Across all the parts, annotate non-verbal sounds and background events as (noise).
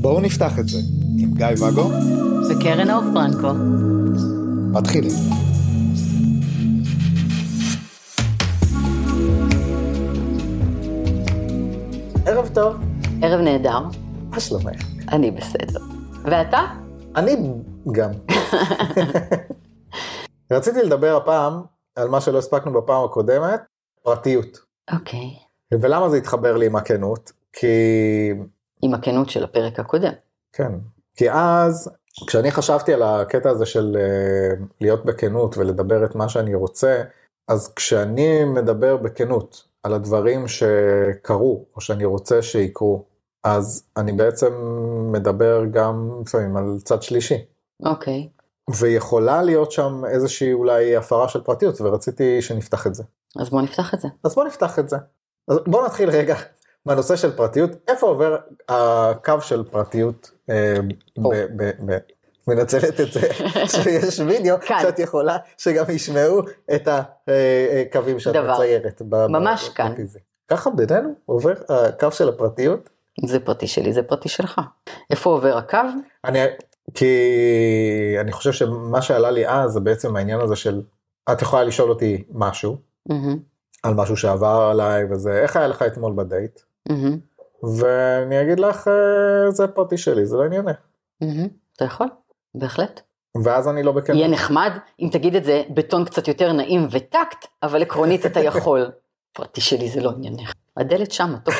בואו נפתח את זה עם גיא ואגו וקרן אור פרנקו. מתחילים. ערב טוב, ערב נהדר, מה שלומך? אני בסדר. ואתה? אני גם. (laughs) רציתי לדבר הפעם על מה שלא הספקנו בפעם הקודמת, פרטיות. אוקיי. ולמה זה התחבר לי עם הכנות? כי... עם הכנות של הפרק הקודם. כן. כי אז, כשאני חשבתי על הקטע הזה של אה, להיות בכנות ולדבר את מה שאני רוצה, אז כשאני מדבר בכנות על הדברים שקרו, או שאני רוצה שיקרו, אז אני בעצם מדבר גם לפעמים על צד שלישי. אוקיי. ויכולה להיות שם איזושהי אולי הפרה של פרטיות, ורציתי שנפתח את זה. אז בוא נפתח את זה. אז בוא נפתח את זה. אז בוא נתחיל רגע (laughs) מהנושא של פרטיות. איפה עובר הקו של פרטיות? אה, מנצלת את זה (laughs) שיש וידאו. שאת יכולה שגם ישמעו את הקווים שאת דבר. מציירת. ממש כאן. ככה בינינו עובר הקו של הפרטיות. זה פרטי שלי, זה פרטי שלך. איפה עובר הקו? אני, כי אני חושב שמה שעלה לי אז זה בעצם העניין הזה של את יכולה לשאול אותי משהו מהמם, על משהו שעבר עליי וזה איך היה לך אתמול בדייט מהמם, ואני אגיד לך אה, זה פרטי שלי זה לא עניינך מהמם. אתה יכול? בהחלט. ואז אני לא בכנות. יהיה נחמד אם תגיד את זה בטון קצת יותר נעים וטקט, אבל עקרונית אתה יכול. (laughs) פרטי שלי זה לא עניינך. הדלת שמה, טוב.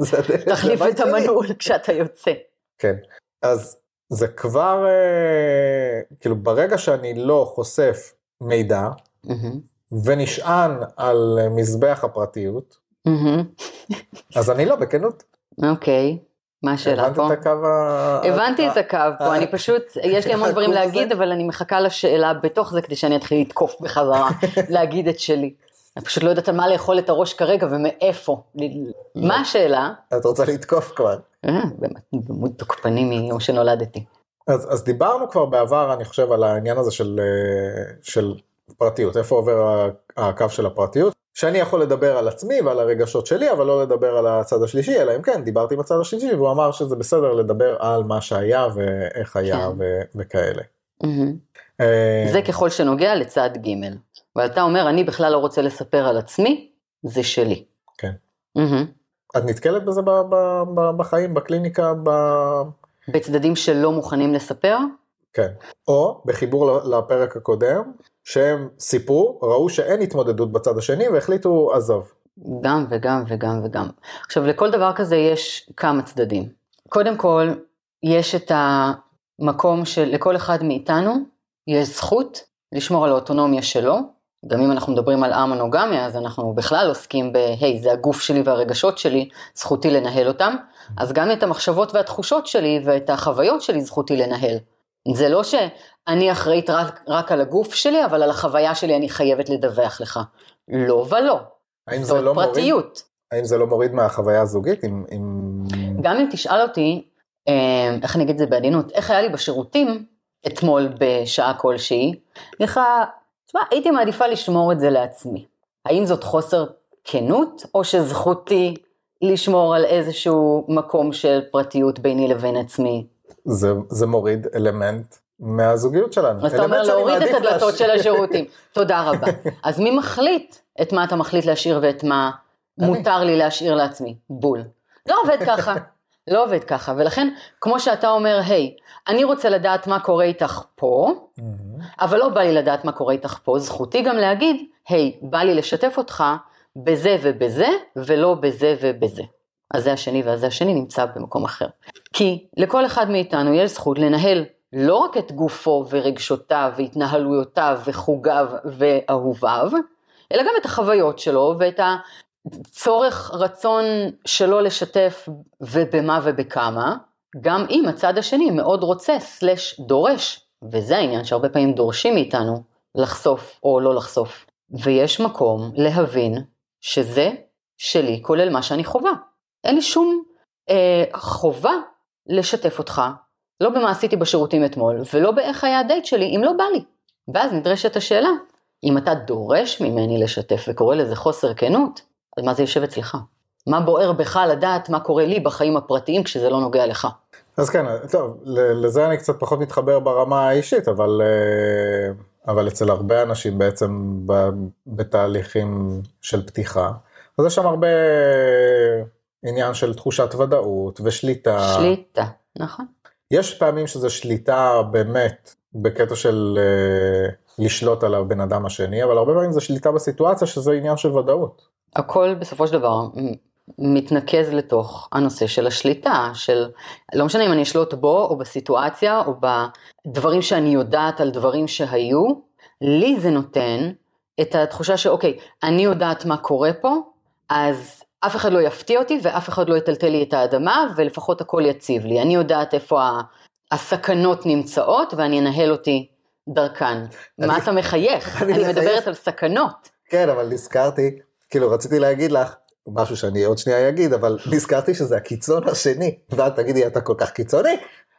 (laughs) תחליף את. המנעול (laughs) כשאתה יוצא. כן אז זה כבר אה, כאילו ברגע שאני לא חושף מידע מהמם, ונשען על אה, מזבח הפרטיות. אז אני לא בכנות. אוקיי, מה השאלה הבנת פה? את הקו ה... הבנתי את הקו פה, אני פשוט, יש לי המון דברים (laughs) להגיד? אבל אני מחכה לשאלה בתוך זה כדי שאני אתחיל לתקוף בחזרה, (laughs) להגיד את שלי. אני פשוט לא יודעת על מה לאכול את הראש כרגע ומאיפה. מה השאלה? את רוצה לתקוף כבר. אה, דמות תוקפני מיום שנולדתי. אז, אז דיברנו כבר בעבר, אני חושב, על העניין הזה של, אה, של פרטיות, איפה עובר הקו של הפרטיות, שאני יכול לדבר על עצמי ועל הרגשות שלי, אבל לא לדבר על הצד השלישי, אלא אם כן, דיברתי עם הצד השלישי, והוא אמר שזה בסדר לדבר על מה שהיה ואיך היה כן. ו- וכאלה. אה, זה ככל שנוגע לצד ג' ואתה אומר, אני בכלל לא רוצה לספר על עצמי, זה שלי. כן. מהמם. את נתקלת בזה ב- ב- ב- בחיים, בקליניקה, ב... בצדדים שלא מוכנים לספר? כן. או בחיבור לפרק הקודם, שהם סיפרו, ראו שאין התמודדות בצד השני והחליטו עזוב. גם וגם וגם וגם. עכשיו לכל דבר כזה יש כמה צדדים. קודם כל, יש את המקום שלכל אחד מאיתנו יש זכות לשמור על האוטונומיה שלו. גם אם אנחנו מדברים על א-מונוגמיה, אז אנחנו בכלל עוסקים ב, היי, זה הגוף שלי והרגשות שלי, זכותי לנהל אותם. אז גם את המחשבות והתחושות שלי ואת החוויות שלי זכותי לנהל. זה לא שאני אחראית רק, רק על הגוף שלי, אבל על החוויה שלי אני חייבת לדווח לך. לא ולא. האם זה זאת לא מוריד? פרטיות. האם זה לא מוריד מהחוויה הזוגית? עם, עם... גם אם תשאל אותי, אה, איך אני אגיד את זה בעדינות, איך היה לי בשירותים אתמול בשעה כלשהי, לך, תשמע, הייתי מעדיפה לשמור את זה לעצמי. האם זאת חוסר כנות, או שזכותי לשמור על איזשהו מקום של פרטיות ביני לבין עצמי? זה, זה מוריד אלמנט מהזוגיות שלנו. אז אתה אומר להוריד את הדלתות להשאיר. של השירותים. (laughs) תודה רבה. אז מי מחליט את מה אתה מחליט להשאיר ואת מה. מותר לי להשאיר לעצמי? בול. לא עובד ככה. (laughs) לא עובד ככה, ולכן, כמו שאתה אומר, היי, אני רוצה לדעת מה קורה איתך פה, מהמם. אבל לא בא לי לדעת מה קורה איתך פה, זכותי גם להגיד, היי, בא לי לשתף אותך בזה ובזה, ולא בזה ובזה. אז זה השני והזה השני נמצא במקום אחר. כי לכל אחד מאיתנו יש זכות לנהל לא רק את גופו ורגשותיו והתנהלויותיו וחוגיו ואהוביו, אלא גם את החוויות שלו ואת הצורך רצון שלו לשתף ובמה ובכמה, גם אם הצד השני מאוד רוצה סלש דורש, וזה העניין שהרבה פעמים דורשים מאיתנו לחשוף או לא לחשוף. ויש מקום להבין שזה שלי כולל מה שאני חווה. אין לי שום אה, חובה לשתף אותך, לא במה עשיתי בשירותים אתמול, ולא באיך היה הדייט שלי, אם לא בא לי. ואז נדרשת השאלה, אם אתה דורש ממני לשתף וקורא לזה חוסר כנות, אז מה זה יושב אצלך? מה בוער בך לדעת מה קורה לי בחיים הפרטיים כשזה לא נוגע לך? אז כן, טוב, לזה אני קצת פחות מתחבר ברמה האישית, אבל, אה, אבל אצל הרבה אנשים בעצם בתהליכים של פתיחה, אז יש שם הרבה עניין של תחושת ודאות ושליטה. שליטה, נכון. יש פעמים שזה שליטה באמת בקטע של uh, לשלוט על הבן אדם השני, אבל הרבה פעמים זה שליטה בסיטואציה שזה עניין של ודאות. הכל בסופו של דבר מתנקז לתוך הנושא של השליטה, של לא משנה אם אני אשלוט בו או בסיטואציה או בדברים שאני יודעת על דברים שהיו, לי זה נותן את התחושה שאוקיי, אני יודעת מה קורה פה, אז אף אחד לא יפתיע אותי ואף אחד לא יטלטל לי את האדמה ולפחות הכל יציב לי. אני יודעת איפה הסכנות נמצאות ואני אנהל אותי דרכן. מה אתה מחייך? אני מדברת על סכנות. כן, אבל נזכרתי, כאילו רציתי להגיד לך, משהו שאני עוד שנייה אגיד, אבל נזכרתי שזה הקיצון השני, ואת תגידי, אתה כל כך קיצוני?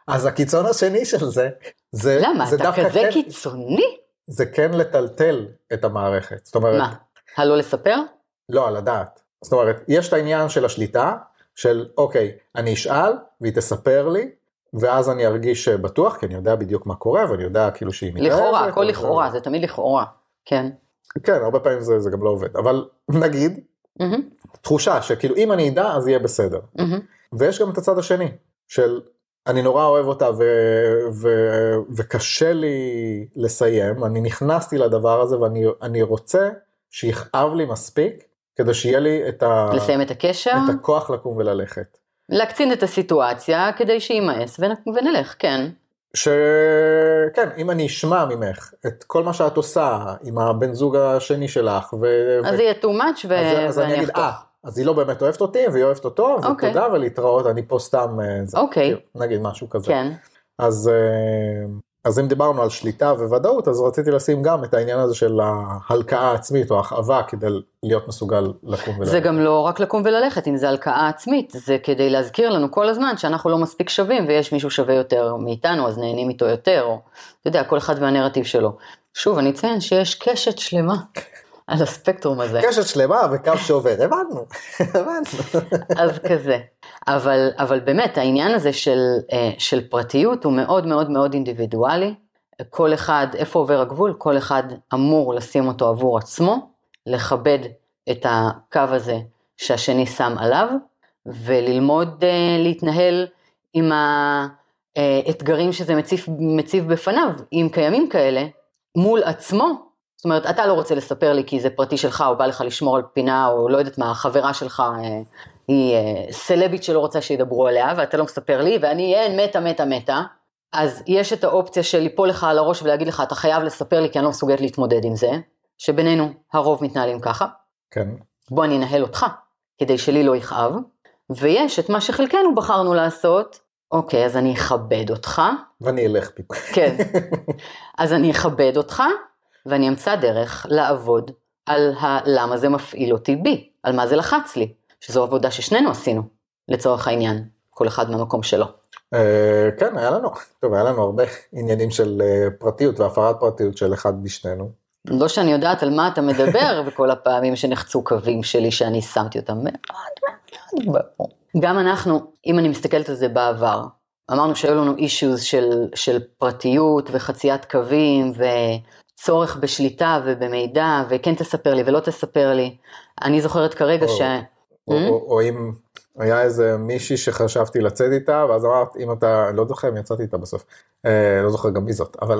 אז הקיצון השני של זה, זה, למה? זה אתה כזה כן, קיצוני? זה כן לטלטל את המערכת. זאת אומרת... מה? הלא לספר? לא, על הדעת. זאת אומרת, יש את העניין של השליטה, של אוקיי, אני אשאל והיא תספר לי, ואז אני ארגיש בטוח, כי אני יודע בדיוק מה קורה, ואני יודע כאילו שהיא מתאהבת. לכאורה, הכל לכאורה, זה תמיד לכאורה, כן. כן, הרבה פעמים זה, זה גם לא עובד, אבל (laughs) נגיד, mm-hmm. תחושה שכאילו אם אני אדע אז יהיה בסדר. Mm-hmm. ויש גם את הצד השני, של אני נורא אוהב אותה ו, ו, וקשה לי לסיים, אני נכנסתי לדבר הזה ואני רוצה שיכאב לי מספיק כדי שיהיה לי את, ה... לסיים את הקשר, את הכוח לקום וללכת. להקצין את הסיטואציה כדי שיימאס ונלך, כן. שכן, אם אני אשמע ממך את כל מה שאת עושה עם הבן זוג השני שלך, ו... אז ו... יהיה too much ו... אז, אז אני אגיד, אה, אז היא לא באמת אוהבת אותי והיא אוהבת אותו, okay. אוקיי. ותודה ולהתראות, אני פה סתם, אה, אוקיי, okay. נגיד משהו כזה. כן. אז, אה, אז אם דיברנו על שליטה וודאות, אז רציתי לשים גם את העניין הזה של ההלקאה העצמית או הכאבה כדי להיות מסוגל לקום וללכת. זה גם לא רק לקום וללכת, אם זה הלקאה עצמית, זה כדי להזכיר לנו כל הזמן שאנחנו לא מספיק שווים ויש מישהו שווה יותר מאיתנו, אז נהנים איתו יותר, או אתה יודע, כל אחד והנרטיב שלו. שוב, אני אציין שיש קשת שלמה על הספקטרום הזה. קשת שלמה וקו שעובר, הבנו, הבנו. אז כזה. אבל, אבל באמת העניין הזה של, אה, של פרטיות הוא מאוד מאוד מאוד אינדיבידואלי. כל אחד, איפה עובר הגבול? כל אחד אמור לשים אותו עבור עצמו, לכבד את הקו הזה שהשני שם עליו, וללמוד uh, להתנהל עם האתגרים שזה מציב, מציב בפניו, אם קיימים כאלה, מול עצמו, זאת אומרת, אתה לא רוצה לספר לי כי זה פרטי שלך, או בא לך לשמור על פינה, או לא יודעת מה, החברה שלך אה, היא אה, סלבית שלא רוצה שידברו עליה, ואתה לא מספר לי, ואני אין, מתה, מתה, מתה. אז יש את האופציה של ליפול לך על הראש ולהגיד לך, אתה חייב לספר לי כי אני לא מסוגלת להתמודד עם זה, שבינינו הרוב מתנהלים ככה. כן. בוא אני אנהל אותך, כדי שלי לא יכאב. ויש את מה שחלקנו בחרנו לעשות, אוקיי, אז אני אכבד אותך. ואני אלך פתאום. כן. (laughs) אז אני אכבד אותך, ואני אמצא דרך לעבוד על הלמה זה מפעיל אותי בי, על מה זה לחץ לי, שזו עבודה ששנינו עשינו, לצורך העניין, כל אחד מהמקום שלו. אה, כן, היה לנו, טוב, היה לנו הרבה עניינים של אה, פרטיות והפרת פרטיות של אחד משנינו. לא שאני יודעת על מה אתה מדבר (laughs) בכל הפעמים שנחצו קווים שלי שאני שמתי אותם מאוד מאוד ברור. גם אנחנו, אם אני מסתכלת על זה בעבר, אמרנו שהיו לנו אישיוז של, של פרטיות וחציית קווים צורך בשליטה ובמידע, וכן תספר לי ולא תספר לי. אני זוכרת כרגע או, ש... או, hmm? או, או אם היה איזה מישהי שחשבתי לצאת איתה, ואז אמרת, אם אתה, לא זוכר אם יצאתי איתה בסוף, אה, לא זוכר גם מי זאת, אבל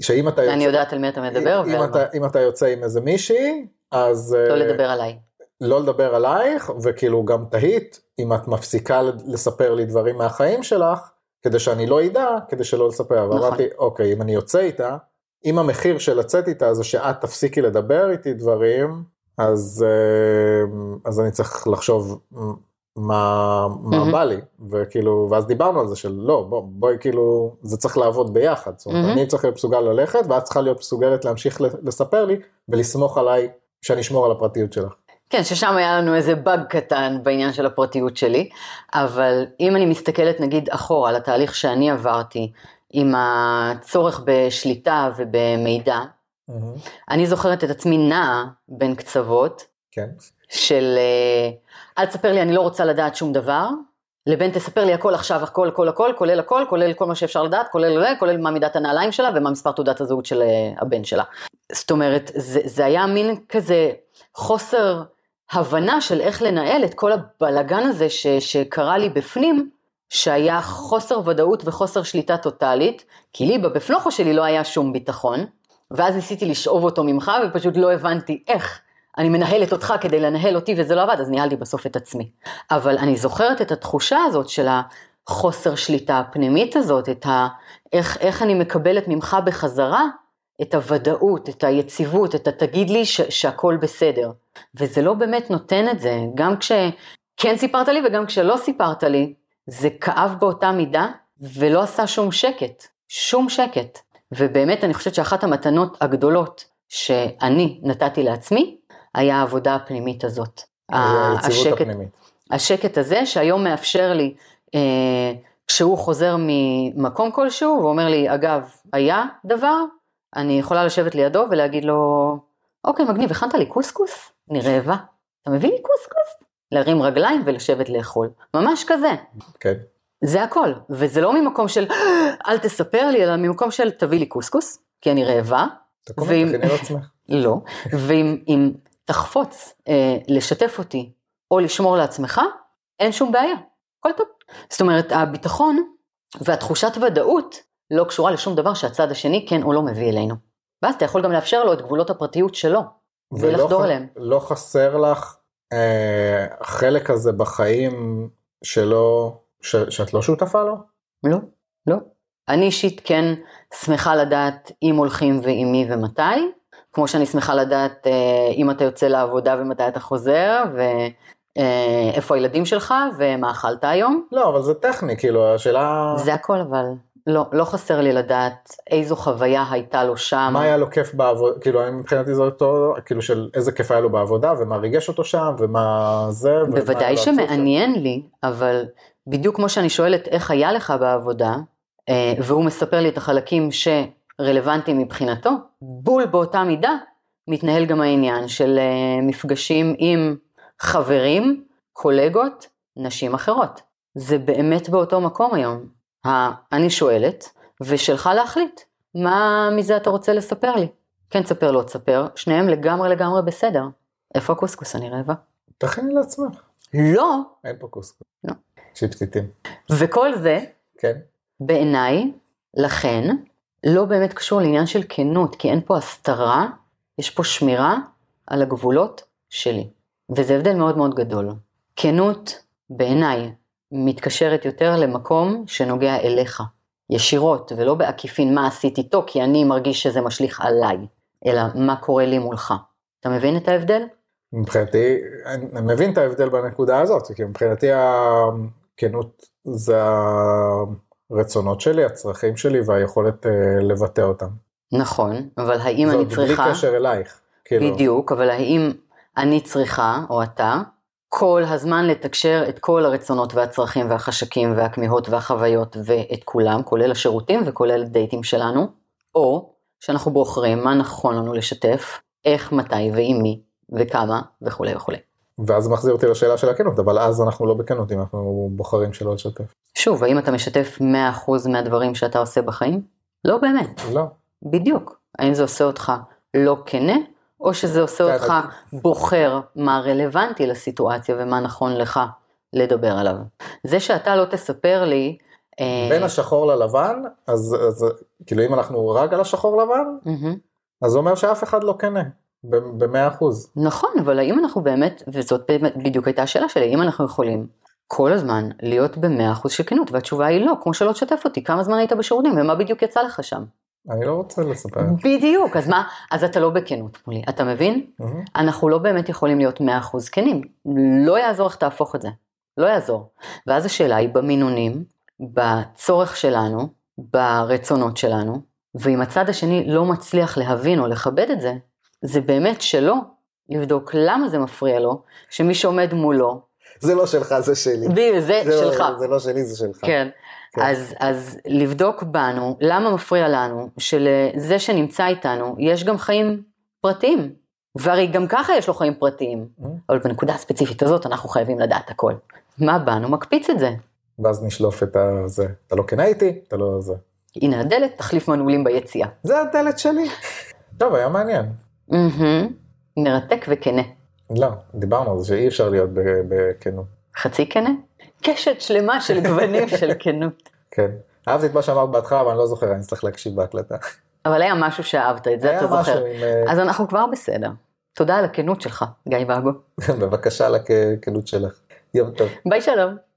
שאם אתה יוצא... אני יודעת על מי אתה מדבר. אם, אתה, אם אתה יוצא עם איזה מישהי, אז... לא אה, לדבר עליי. לא לדבר עלייך, וכאילו גם תהית, אם את מפסיקה לספר לי דברים מהחיים שלך, כדי שאני לא אדע, כדי שלא לספר. נכון. ואמרתי, אוקיי, אם אני יוצא איתה, אם המחיר של לצאת איתה זה שאת תפסיקי לדבר איתי דברים, אז, אה, אז אני צריך לחשוב מה, מה mm-hmm. בא לי, וכאילו, ואז דיברנו על זה של לא, בוא, בואי כאילו, זה צריך לעבוד ביחד, זאת אומרת, mm-hmm. אני צריך להיות מסוגל ללכת, ואת צריכה להיות מסוגלת להמשיך לספר לי, ולסמוך עליי שאני אשמור על הפרטיות שלך. כן, ששם היה לנו איזה באג קטן בעניין של הפרטיות שלי, אבל אם אני מסתכלת נגיד אחורה על התהליך שאני עברתי, עם הצורך בשליטה ובמידע, מהמם. אני זוכרת את עצמי נעה בין קצוות כן. של אל תספר לי אני לא רוצה לדעת שום דבר, לבין תספר לי הכל עכשיו, הכל, הכל, הכל, כולל הכל, כולל כל מה שאפשר לדעת, כולל, כולל מה מידת הנעליים שלה ומה מספר תעודת הזהות של אה, הבן שלה. זאת אומרת, זה, זה היה מין כזה חוסר הבנה של איך לנהל את כל הבלגן הזה ש, שקרה לי בפנים, שהיה חוסר ודאות וחוסר שליטה טוטאלית, כי לי בפנוכו שלי לא היה שום ביטחון, ואז ניסיתי לשאוב אותו ממך ופשוט לא הבנתי איך. אני מנהלת אותך כדי לנהל אותי וזה לא עבד, אז ניהלתי בסוף את עצמי. אבל אני זוכרת את התחושה הזאת של החוסר שליטה הפנימית הזאת, את ה... איך, איך אני מקבלת ממך בחזרה את הוודאות, את היציבות, את התגיד לי ש, שהכל בסדר. וזה לא באמת נותן את זה, גם כשכן סיפרת לי וגם כשלא סיפרת לי, זה כאב באותה מידה ולא עשה שום שקט, שום שקט. ובאמת אני חושבת שאחת המתנות הגדולות שאני נתתי לעצמי, היה העבודה הפנימית הזאת. היציבות השקט, הפנימית. השקט הזה שהיום מאפשר לי, אה, כשהוא חוזר ממקום כלשהו ואומר לי, אגב, היה דבר, אני יכולה לשבת לידו ולהגיד לו, אוקיי, מגניב, הכנת לי קוסקוס? אני רעבה. אתה מביא לי קוסקוס? להרים רגליים ולשבת לאכול. ממש כזה. כן. זה הכל. וזה לא ממקום של, אל תספר לי, אלא ממקום של, תביא לי קוסקוס, כי אני רעבה. תקומי, ואם- תכיני לעצמך. (laughs) לא. ואם אם תחפוץ אה, לשתף אותי או לשמור לעצמך, אין שום בעיה. הכל טוב. זאת אומרת, הביטחון והתחושת ודאות לא קשורה לשום דבר שהצד השני כן או לא מביא אלינו. ואז אתה יכול גם לאפשר לו את גבולות הפרטיות שלו, ולחדור אליהם. לא חסר לך החלק הזה בחיים שלא, ש, שאת לא שותפה לו? לא, לא. אני אישית כן שמחה לדעת אם הולכים ועם מי ומתי, כמו שאני שמחה לדעת אה, אם אתה יוצא לעבודה ומתי אתה חוזר, ואיפה הילדים שלך ומה אכלת היום. לא, אבל זה טכני, כאילו, השאלה... זה הכל אבל. לא, לא חסר לי לדעת איזו חוויה הייתה לו שם. מה היה לו כיף בעבודה, כאילו מבחינתי זה אותו, כאילו של איזה כיף היה לו בעבודה ומה ריגש אותו שם ומה זה. ומה בוודאי עצוב שם. שמעניין לי, אבל בדיוק כמו שאני שואלת איך היה לך בעבודה, אה, והוא מספר לי את החלקים שרלוונטיים מבחינתו, בול באותה מידה מתנהל גם העניין של אה, מפגשים עם חברים, קולגות, נשים אחרות. זה באמת באותו מקום היום. אני שואלת, ושלך להחליט, מה מזה אתה רוצה לספר לי? כן תספר, לא תספר, שניהם לגמרי לגמרי בסדר. איפה הקוסקוס? אני רעבה. תכיני לעצמך, לא, אין פה קוסקוס. לא. צ'יפסיטים. וכל זה, כן. בעיניי, לכן, לא באמת קשור לעניין של כנות, כי אין פה הסתרה, יש פה שמירה על הגבולות שלי. וזה הבדל מאוד מאוד גדול. כנות, בעיניי, מתקשרת יותר למקום שנוגע אליך, ישירות, ולא בעקיפין מה עשית איתו, כי אני מרגיש שזה משליך עליי, אלא מה קורה לי מולך. אתה מבין את ההבדל? מבחינתי, אני מבין את ההבדל בנקודה הזאת, כי מבחינתי הכנות זה הרצונות שלי, הצרכים שלי והיכולת אה, לבטא אותם. נכון, אבל האם אני צריכה... בלי קשר אלייך. כאילו, בדיוק, אבל האם אני צריכה, או אתה, כל הזמן לתקשר את כל הרצונות והצרכים והחשקים והכמיהות והחוויות ואת כולם, כולל השירותים וכולל הדייטים שלנו, או שאנחנו בוחרים מה נכון לנו לשתף, איך, מתי ועם מי וכמה וכולי וכולי. ואז זה מחזיר אותי לשאלה של הכנות, אבל אז אנחנו לא בכנות אם אנחנו בוחרים שלא לשתף. שוב, האם אתה משתף 100% מהדברים שאתה עושה בחיים? לא באמת, לא. בדיוק. האם זה עושה אותך לא כנה, או שזה עושה כן, אותך בוחר מה רלוונטי לסיטואציה ומה נכון לך לדבר עליו. זה שאתה לא תספר לי... אה, בין השחור ללבן, אז, אז כאילו אם אנחנו רק על השחור לבן, מהמם. אז זה אומר שאף אחד לא כנה, במאה אחוז. נכון, אבל האם אנחנו באמת, וזאת באמת בדיוק הייתה השאלה שלי, האם אנחנו יכולים כל הזמן להיות במאה אחוז של כנות, והתשובה היא לא, כמו שלא תשתף אותי, כמה זמן היית בשירותים ומה בדיוק יצא לך שם. אני לא רוצה לספר. בדיוק, אז מה, אז אתה לא בכנות מולי, אתה מבין? מהמם. אנחנו לא באמת יכולים להיות 100% כנים. לא יעזור איך תהפוך את זה. לא יעזור. ואז השאלה היא במינונים, בצורך שלנו, ברצונות שלנו, ואם הצד השני לא מצליח להבין או לכבד את זה, זה באמת שלא לבדוק למה זה מפריע לו, שמי שעומד מולו זה לא שלך, זה שלי. זה זה שלך. לא, זה לא שלי, זה שלך. כן. כן. אז, אז לבדוק בנו, למה מפריע לנו שלזה שנמצא איתנו יש גם חיים פרטיים. והרי גם ככה יש לו חיים פרטיים, Mm. אבל בנקודה הספציפית הזאת אנחנו חייבים לדעת הכל. מה בנו מקפיץ את זה. ואז נשלוף את הזה. אתה לא כנה איתי? אתה לא זה. הנה הדלת, תחליף מנעולים ביציאה. זה הדלת שלי. טוב, היה מעניין. מהמם. מרתק וכנה. לא, דיברנו על זה שאי אפשר להיות בכנות. חצי כנה? קשת שלמה של גוונים של כנות. כן. אהבתי את מה שאמרת בהתחלה, אבל אני לא זוכר, אני צריך להקשיב בהקלטה. אבל היה משהו שאהבת, את זה אתה זוכר. עם... אה, אז אנחנו כבר בסדר. תודה על הכנות שלך, גיא ואגו. (laughs) בבקשה לכנות שלך. יום טוב. ביי שלום.